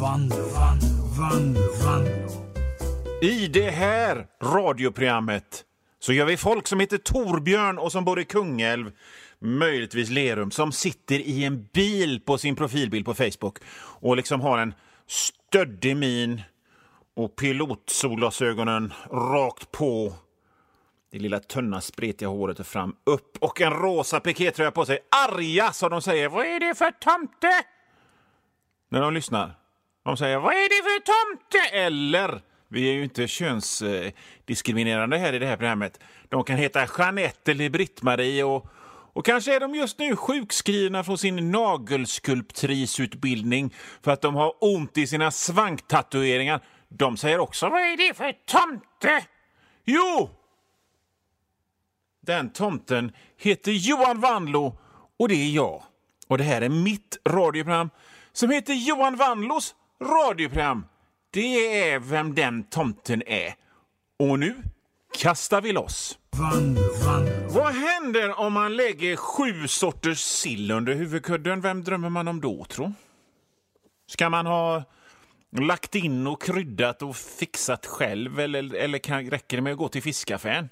Vando, vando, vando, vando. I det här radioprogrammet så gör vi folk som heter Torbjörn och som bor i Kungälv, möjligtvis Lerum, som sitter i en bil på sin profilbild på Facebook och liksom har en stöddig min och pilotsolglasögonen rakt på. Det lilla tunna spretiga håret är fram, upp och en rosa pikétröja på sig. Arga, som de säger. Vad är det för tomte? När de lyssnar. De säger vad är det för tomte? Eller, vi är ju inte könsdiskriminerande här i det här programmet. De kan heta Jeanette eller Britt-Marie och, och kanske är de just nu sjukskrivna från sin nagelskulptrisutbildning för att de har ont i sina svanktatueringar. De säger också vad är det för tomte? Jo, den tomten heter Johan Vanlo och det är jag. Och det här är mitt radioprogram som heter Johan Vanlos radioprogram. Det är vem den tomten är. Och nu kastar vi loss. Vad händer om man lägger sju sorters sill under huvudkudden? Vem drömmer man om då, tro? Ska man ha lagt in och kryddat och fixat själv eller, eller kan, räcker det med att gå till fiskaffären?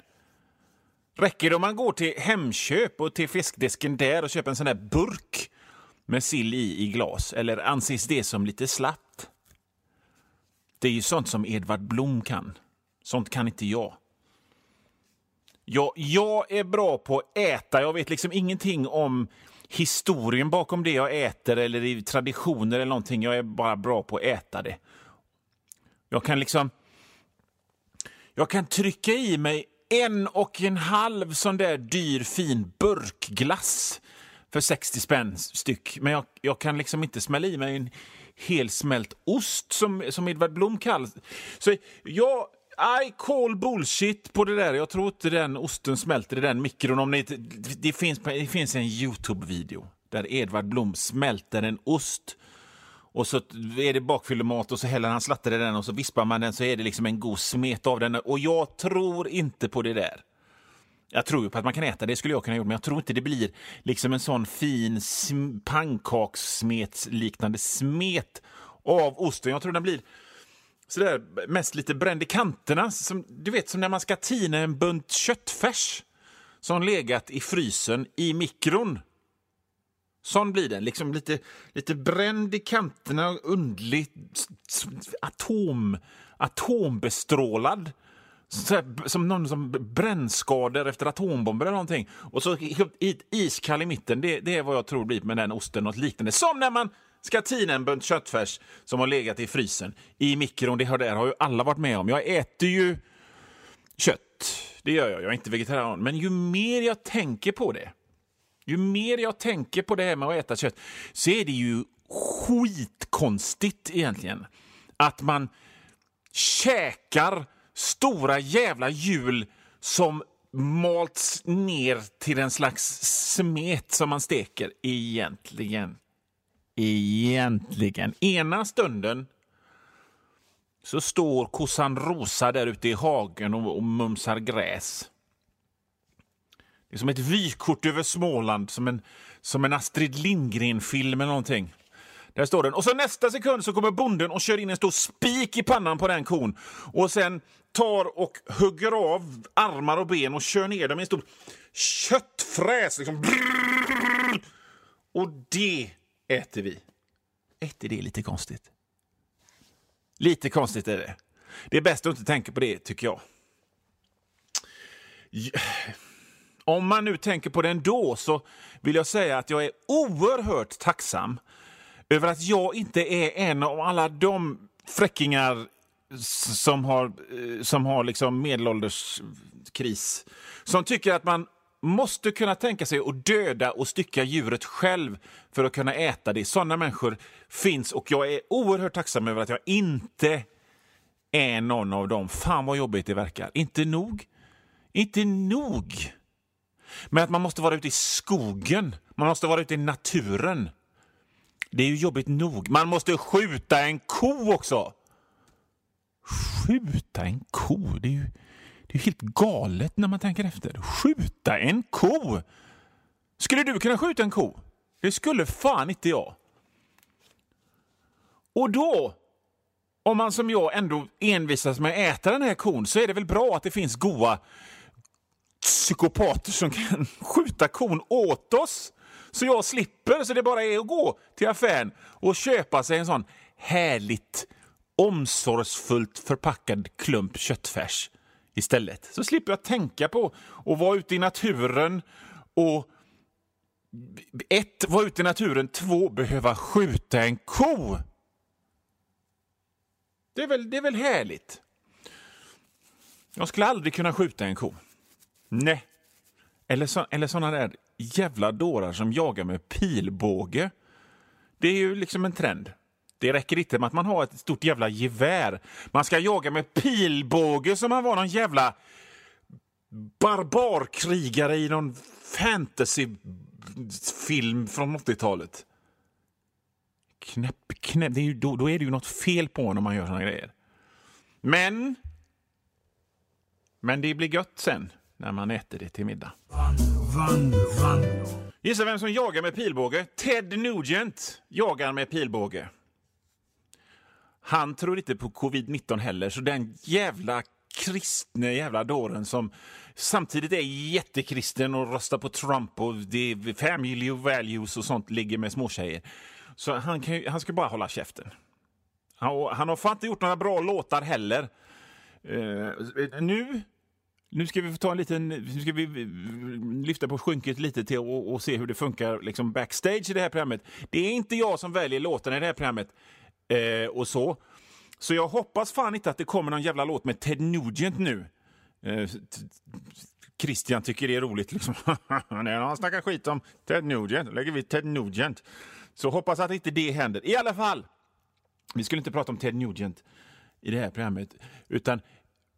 Räcker det om man går till Hemköp och till fiskdisken där och köper en sån där burk med sill i, i glas? Eller anses det som lite slappt? Det är ju sånt som Edvard Blom kan. Sånt kan inte jag. Jag, jag är bra på att äta. Jag vet liksom ingenting om historien bakom det jag äter eller i traditioner eller någonting. Jag är bara bra på att äta det. Jag kan liksom... Jag kan trycka i mig en och en halv sån där dyr fin burkglass för 60 spänn styck. Men jag, jag kan liksom inte smälla i mig en helsmält ost som, som Edvard Blom kallar Så jag, I call bullshit på det där. Jag tror inte den osten smälter i den mikron. Om det, det, finns, det finns en Youtube-video där Edvard Blom smälter en ost och så är det bakfyllemat och så häller han slatter i den och så vispar man den så är det liksom en god smet av den. Och jag tror inte på det där. Jag tror ju på att man kan äta det, skulle jag kunna göra, men jag tror inte det blir liksom en sån fin pannkakssmetsliknande smet av osten. Jag tror den blir sådär mest lite bränd i kanterna. Som, du vet, som när man ska tina en bunt köttfärs som legat i frysen i mikron. Sån blir den, liksom lite, lite bränd i kanterna, underligt atom, atombestrålad. Som någon som brännskador efter atombomber eller någonting. Och så iskall i mitten, det, det är vad jag tror blir med den osten, något liknande. Som när man ska tina en bunt köttfärs som har legat i frysen i mikron. Det har, där har ju alla varit med om. Jag äter ju kött, det gör jag. Jag är inte vegetarian. Men ju mer jag tänker på det, ju mer jag tänker på det här med att äta kött, så är det ju skitkonstigt egentligen. Att man käkar stora jävla hjul som malts ner till en slags smet som man steker egentligen. Egentligen. Ena stunden så står kossan Rosa där ute i hagen och, och mumsar gräs. Det är som ett vykort över Småland, som en, som en Astrid Lindgren-film eller någonting. Där står den. Och så nästa sekund så kommer bonden och kör in en stor spik i pannan på den kon. Och sen tar och hugger av armar och ben och kör ner dem i en stor köttfräs. Liksom. Och det äter vi. Äter det lite konstigt? Lite konstigt är det. Det är bäst att inte tänka på det, tycker jag. Om man nu tänker på det ändå så vill jag säga att jag är oerhört tacksam över att jag inte är en av alla de fräckingar som har, eh, som har liksom medelålderskris. Som tycker att man måste kunna tänka sig att döda och stycka djuret själv för att kunna äta det. Sådana människor finns och jag är oerhört tacksam över att jag inte är någon av dem. Fan vad jobbigt det verkar. Inte nog. Inte nog. Men att man måste vara ute i skogen, man måste vara ute i naturen. Det är ju jobbigt nog. Man måste skjuta en ko också! Skjuta en ko? Det är ju det är helt galet när man tänker efter. Skjuta en ko! Skulle du kunna skjuta en ko? Det skulle fan inte jag. Och då om man som jag ändå envisas med att äta den här kon så är det väl bra att det finns goa psykopater som kan skjuta kon åt oss. Så jag slipper, så det bara är att gå till affären och köpa sig en sån härligt omsorgsfullt förpackad klump köttfärs istället. Så slipper jag tänka på att vara ute i naturen och ett, vara ute i naturen, två, behöva skjuta en ko. Det är väl, det är väl härligt? Jag skulle aldrig kunna skjuta en ko. Nej. Eller, så, eller såna där jävla dårar som jagar med pilbåge. Det är ju liksom en trend. Det räcker inte med att man har ett stort jävla gevär. Man ska jaga med pilbåge som man var någon jävla barbarkrigare i någon fantasyfilm från 80-talet. Knäpp, knäpp. Det är ju, då, då är det ju något fel på när man gör såna grejer. Men... Men det blir gött sen när man äter det till middag. Gissa vem som jagar med pilbåge? Ted Nugent jagar med pilbåge. Han tror inte på covid-19 heller, så den jävla kristne jävla dåren som samtidigt är jättekristen och röstar på Trump och det är family values och sånt ligger med småtjejer. Så han, kan, ju- han ska bara hålla käften. Han, han har fan inte gjort några bra låtar heller. Uh, nu nu ska vi få ta en liten, nu ska vi eh, lyfta på skynket lite till och, och se hur det funkar liksom backstage i det här programmet. Det är inte jag som väljer låtarna i det här programmet eh, och så. Så jag hoppas fan inte att det kommer någon jävla låt med Ted Nugent nu. Eh, Christian tycker det är roligt. Liksom. När han snackar skit om Ted Nugent, då lägger vi Ted Nugent. Så hoppas att inte det händer. I alla fall, vi skulle inte prata om Ted Nugent i det här programmet, utan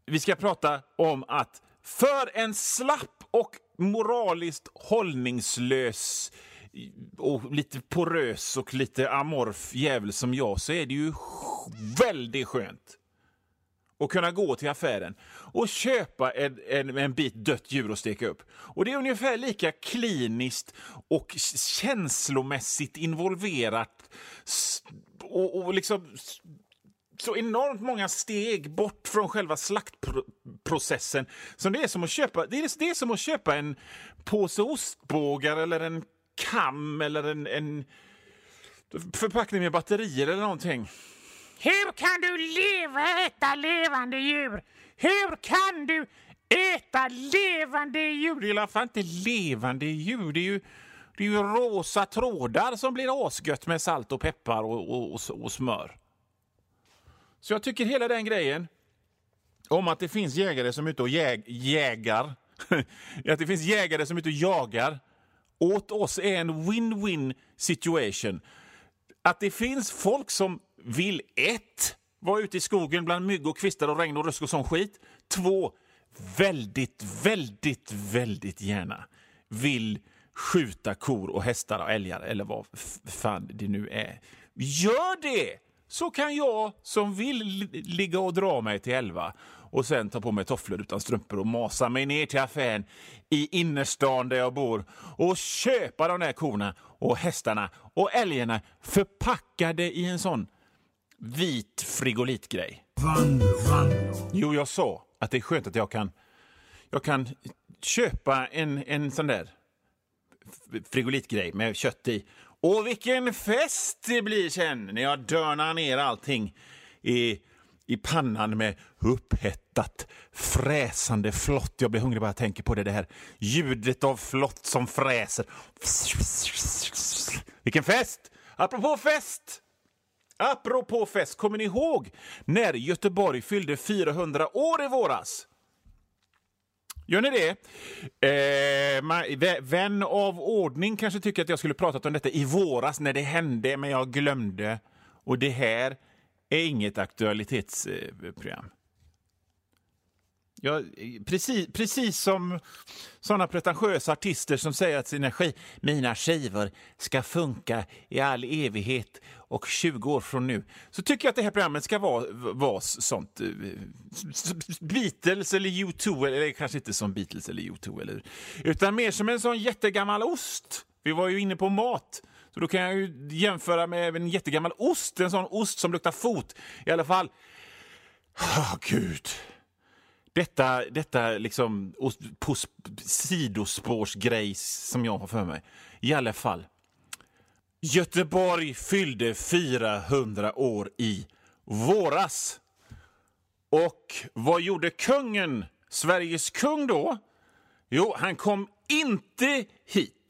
vi ska prata om att för en slapp och moraliskt hållningslös och lite porös och lite amorf jävel som jag så är det ju väldigt skönt att kunna gå till affären och köpa en, en, en bit dött djur och steka upp. Och Det är ungefär lika kliniskt och känslomässigt involverat och, och liksom så enormt många steg bort från själva slaktprocessen. Som det, är som att köpa, det, är, det är som att köpa en påse ostbågar eller en kam eller en, en förpackning med batterier eller någonting. Hur kan du leva äta levande djur? Hur kan du äta levande djur? Det är i alla fall inte levande djur. Det är ju, det är ju rosa trådar som blir asgött med salt och peppar och, och, och, och smör. Så jag tycker hela den grejen om att det finns jägare som är ute och jäg, jägar, att det finns jägare som är ute och jagar åt oss är en win-win situation. Att det finns folk som vill ett, vara ute i skogen bland mygg och kvistar och regn och rusk och sån skit. Två, väldigt, väldigt, väldigt gärna vill skjuta kor och hästar och älgar eller vad fan det nu är. Gör det! Så kan jag som vill ligga och dra mig till elva och sen ta på mig tofflor utan strumpor och masa mig ner till affären i innerstan där jag bor och köpa de där korna och hästarna och älgarna förpackade i en sån vit frigolitgrej. Jo, jag sa att det är skönt att jag kan, jag kan köpa en, en sån där frigolitgrej med kött i. Och vilken fest det blir sen när jag dörnar ner allting i, i pannan med upphettat, fräsande flott. Jag blir hungrig bara jag tänker på det, det här ljudet av flott som fräser. Vilken fest! Apropå fest! Apropå fest, kommer ni ihåg när Göteborg fyllde 400 år i våras? Gör ni det? Eh, man, vän av ordning kanske tycker att jag skulle pratat om detta i våras när det hände, men jag glömde. Och det här är inget aktualitetsprogram. Ja, precis, precis som såna pretentiösa artister som säger att sina sk- mina skivor ska funka i all evighet och 20 år från nu, så tycker jag att det här programmet ska vara, vara sånt. Eh, Beatles eller U2, eller kanske inte som Beatles eller U2, eller, utan mer som en sån jättegammal ost. Vi var ju inne på mat. Så då kan jag ju jämföra med en jättegammal ost, en sån ost som luktar fot. I alla fall. Åh, gud. Detta, detta liksom Sidospårsgrejs som jag har för mig. I alla fall. Göteborg fyllde 400 år i våras. Och vad gjorde kungen, Sveriges kung då? Jo, han kom inte hit.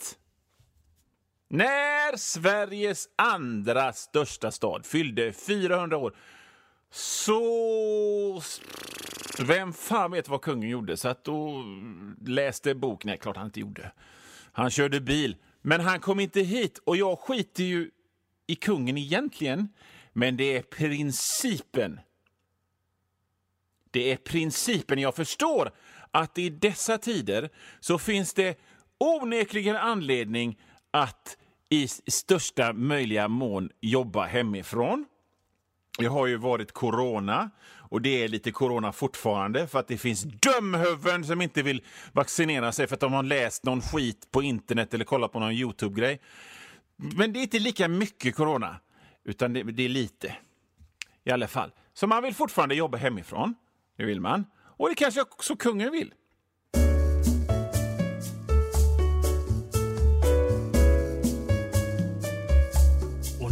När Sveriges andra största stad fyllde 400 år så... Vem fan vet vad kungen gjorde? Satt och läste bok? Nej, klart han inte gjorde. Han körde bil. Men han kom inte hit och jag skiter ju i kungen egentligen. Men det är principen. Det är principen. Jag förstår att i dessa tider så finns det onekligen anledning att i största möjliga mån jobba hemifrån. Det har ju varit corona och det är lite corona fortfarande för att det finns dömhuvuden som inte vill vaccinera sig för att de har läst någon skit på internet eller kollat på någon Youtube-grej. Men det är inte lika mycket corona, utan det, det är lite. I alla fall. Så man vill fortfarande jobba hemifrån. Det vill man. Och det kanske också kungen vill.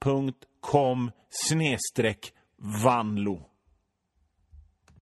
patreon.com snedstreck vanlo.